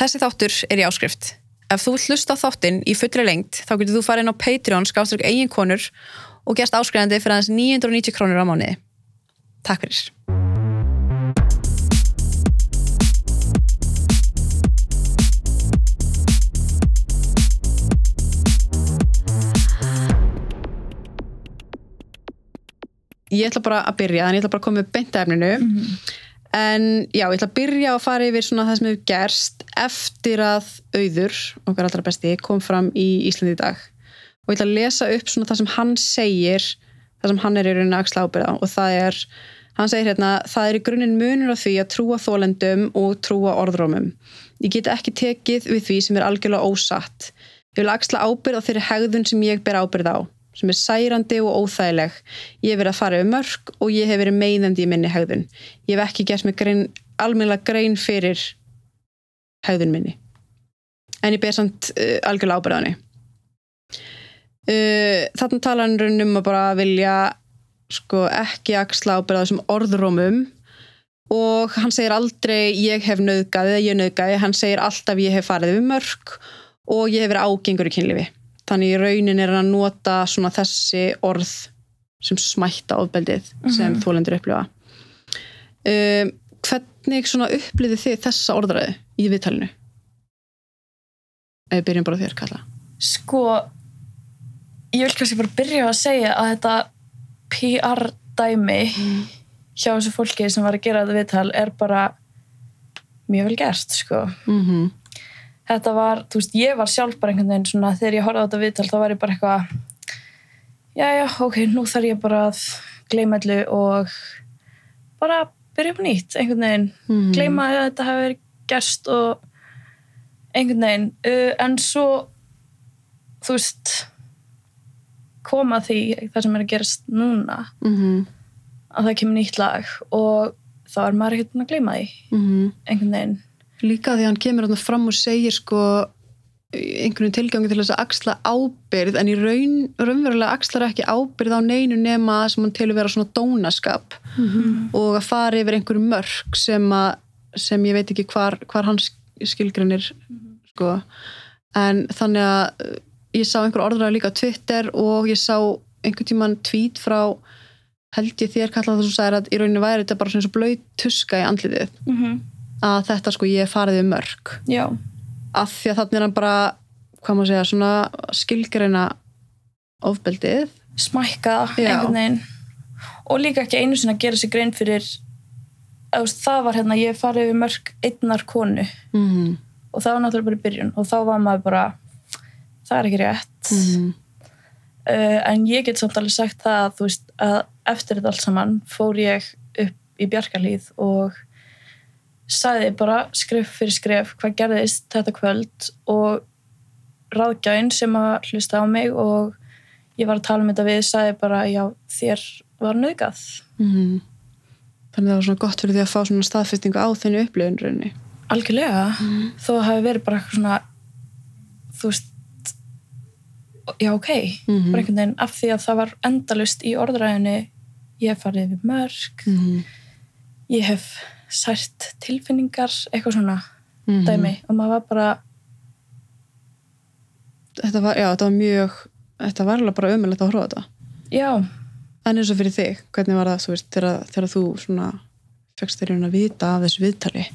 Þessi þáttur er í áskrift. Ef þú hlusta þáttinn í fullri lengt þá getur þú farið inn á Patreon skáströk eigin konur og gerst áskrifandi fyrir aðeins 990 krónur á mánuði. Takk fyrir. Ég ætla bara að byrja, en ég ætla bara að koma með beintæfninu. En já, ég ætla að byrja að fara yfir svona það sem hefur gerst eftir að auður, okkar allra besti, kom fram í Íslandi í dag. Og ég ætla að lesa upp svona það sem hann segir, það sem hann er í rauninni að axla ábyrða og það er, hann segir hérna, það er í grunninn munur á því að trúa þólendum og trúa orðrómum. Ég get ekki tekið við því sem er algjörlega ósatt. Ég vil axla ábyrða þeirri hegðun sem ég ber ábyrð á sem er særandi og óþægileg. Ég hef verið að fara yfir mörg og ég hef verið meiðandi í minni hegðun. Ég hef ekki gert mig almennilega grein fyrir hegðun minni. En ég ber samt uh, algjörlega ábyrðaðni. Uh, Þannig tala hann raun um að bara vilja sko, ekki axla ábyrða þessum orðrómum og hann segir aldrei ég hef nöðgæði eða ég nöðgæði, hann segir alltaf ég hef farið yfir mörg og ég hef verið ágengur í kynlifi. Þannig í raunin er hann að nota svona þessi orð sem smætta ofbeldið sem Mhm. þólendur upplifa. Um, hvernig upplifið þið þessa orðræðu í viðtalinu? Ef við byrjum bara þér, Kalla. Sko, ég vil kannski bara byrja að segja að þetta PR-dæmi hjá þessu fólki sem var að gera þetta viðtal er bara mjög vel gert, sko. Mm -hmm. Þetta var, þú veist, ég var sjálf bara einhvern veginn svona, þegar ég horfði á þetta viðtal þá var ég bara eitthvað já, já, ok, nú þarf ég bara að gleyma allu og bara byrja upp nýtt, einhvern veginn Mhm. gleyma að þetta hafi verið gerst og einhvern veginn uh, en svo þú veist koma því það sem er að gerast núna Mm -hmm. að það kemur nýtt lag og þá er maður ekkert að gleyma því Mhm. einhvern veginn Líka því að hann kemur fram og segir sko einhvern tilgangi til þess að axla ábyrð en í raun, raunverulega axlar ekki ábyrð á neinu nema sem hann til að vera svona dónaskap og að fara yfir einhverju mörg sem, að, sem ég veit ekki hvar, hvar hann skilgrinir sko. en þannig að uh, ég sá einhver orðræða líka á Twitter og ég sá einhvern tíman tweet frá held ég þér kallað sagði að í rauninni væri þetta bara svona svo blöyt tuska í andlitið mm -hmm. að þetta sko ég hef farið við mörg já, af því að þannig er hann bara hvað maður segja, svona skilgreina ofbeldið. Smækka einhvern veginn. Og líka ekki einu sinni að gera sér grein fyrir það var hérna, ég farið við mörg einnar konu. Mm og það var náttúrulega bara í byrjun. Og þá var maður bara það er ekki rétt. -hmm. uh, en ég get samt alveg sagt það að, veist, að eftir þetta allt saman fór ég upp í Bjarkarlíð og sagði bara skref fyrir skref hvað gerðist þetta kvöld og ráðgjáinn sem að hlusta á mig og ég var að tala um þetta við sagði bara já þér var nöðgað Mhm. þannig að það var svona gott fyrir því að fá svona staðfestingu á þenni upplifun rauninni. Algjörlega. Þó að það hafi verið bara eitthvað svona þú veist já ok, Mhm. bara einhvern veginn af því að það var endalust í orðræðinu ég hef farið við mörg mm ég hef sært tilfinningar eitthvað svona -hmm. dæmi og maður var bara þetta var, já, þetta var mjög þetta var alveg bara ömulegt að horfa á þetta já, en eins og fyrir þig, hvernig var það veist, þegar, þegar þú svona fegst þér að vita af þessu viðtali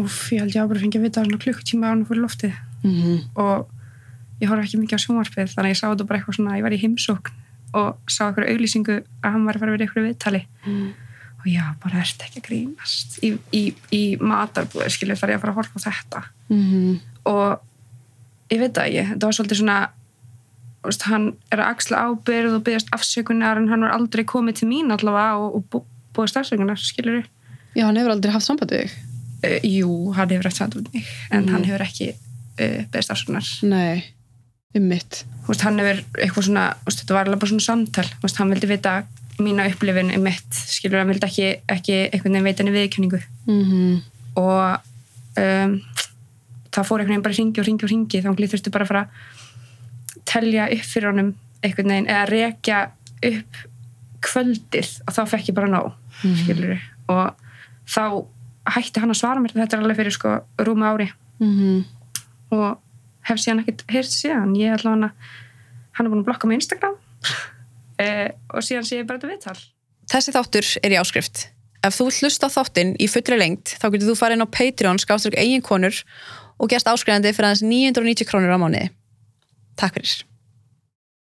Úf, ég held ég að bara fengið að vita svona klukkutíma á hann fyrir loftið mm -hmm. og ég horf ekki mikið á sjónvarpið þannig að ég sá þetta bara eitthvað svona, ég var í heimsókn og sá eitthvað auglýsingu að hann var að fara að vera eitthvað viðtali Mm. Og já, bara ert ekki að grínast? Í, í, í matarbúið, skilur þar ég að fara að horfa á þetta? Mm og ég veit það ekki, þetta var svolítið svona veist, hann er að axla ábyrð og byggjast afsökunar en hann var aldrei komið til mín allavega og, og bú, búist afsökunar, skilur já, hann hefur aldrei haft samband við þig? Uh, jú, hann hefur eftir þetta mig en Mhm. hann hefur ekki uh, byggjast afsökunar. Nei, um mitt hann hefur eitthvað svona veist, þetta var alveg bara svona samtal. Veist, hann vildi vita mína upplifin um mitt skilur, hann vildi ekki, ekki einhvern veginn veita henni viðkynningu mm -hmm. og um, það fór einhvern veginn bara ringi og ringi og ringi þá þurftu bara að fara að telja upp fyrir honum einhvern veginn eða rekja upp kvöldið og þá fekk ég bara nóg Mhm. skilur og þá hætti hann að svara mér þetta er alveg fyrir sko rúma ári. Mm og hef síðan ekkert heyrt síðan. Ég ætla hann að hann er búin að blokka mig Instagram uh, og síðan sé ég bara þetta viðtal Þessi þáttur er í áskrift. Ef þú vilt hlusta á þáttinn í fullri lengt, þá getur þú farið inn á Patreon, skáströk eigin konur og gerst áskrifandi fyrir aðeins 990 krónur á mánuði. Takk fyrir.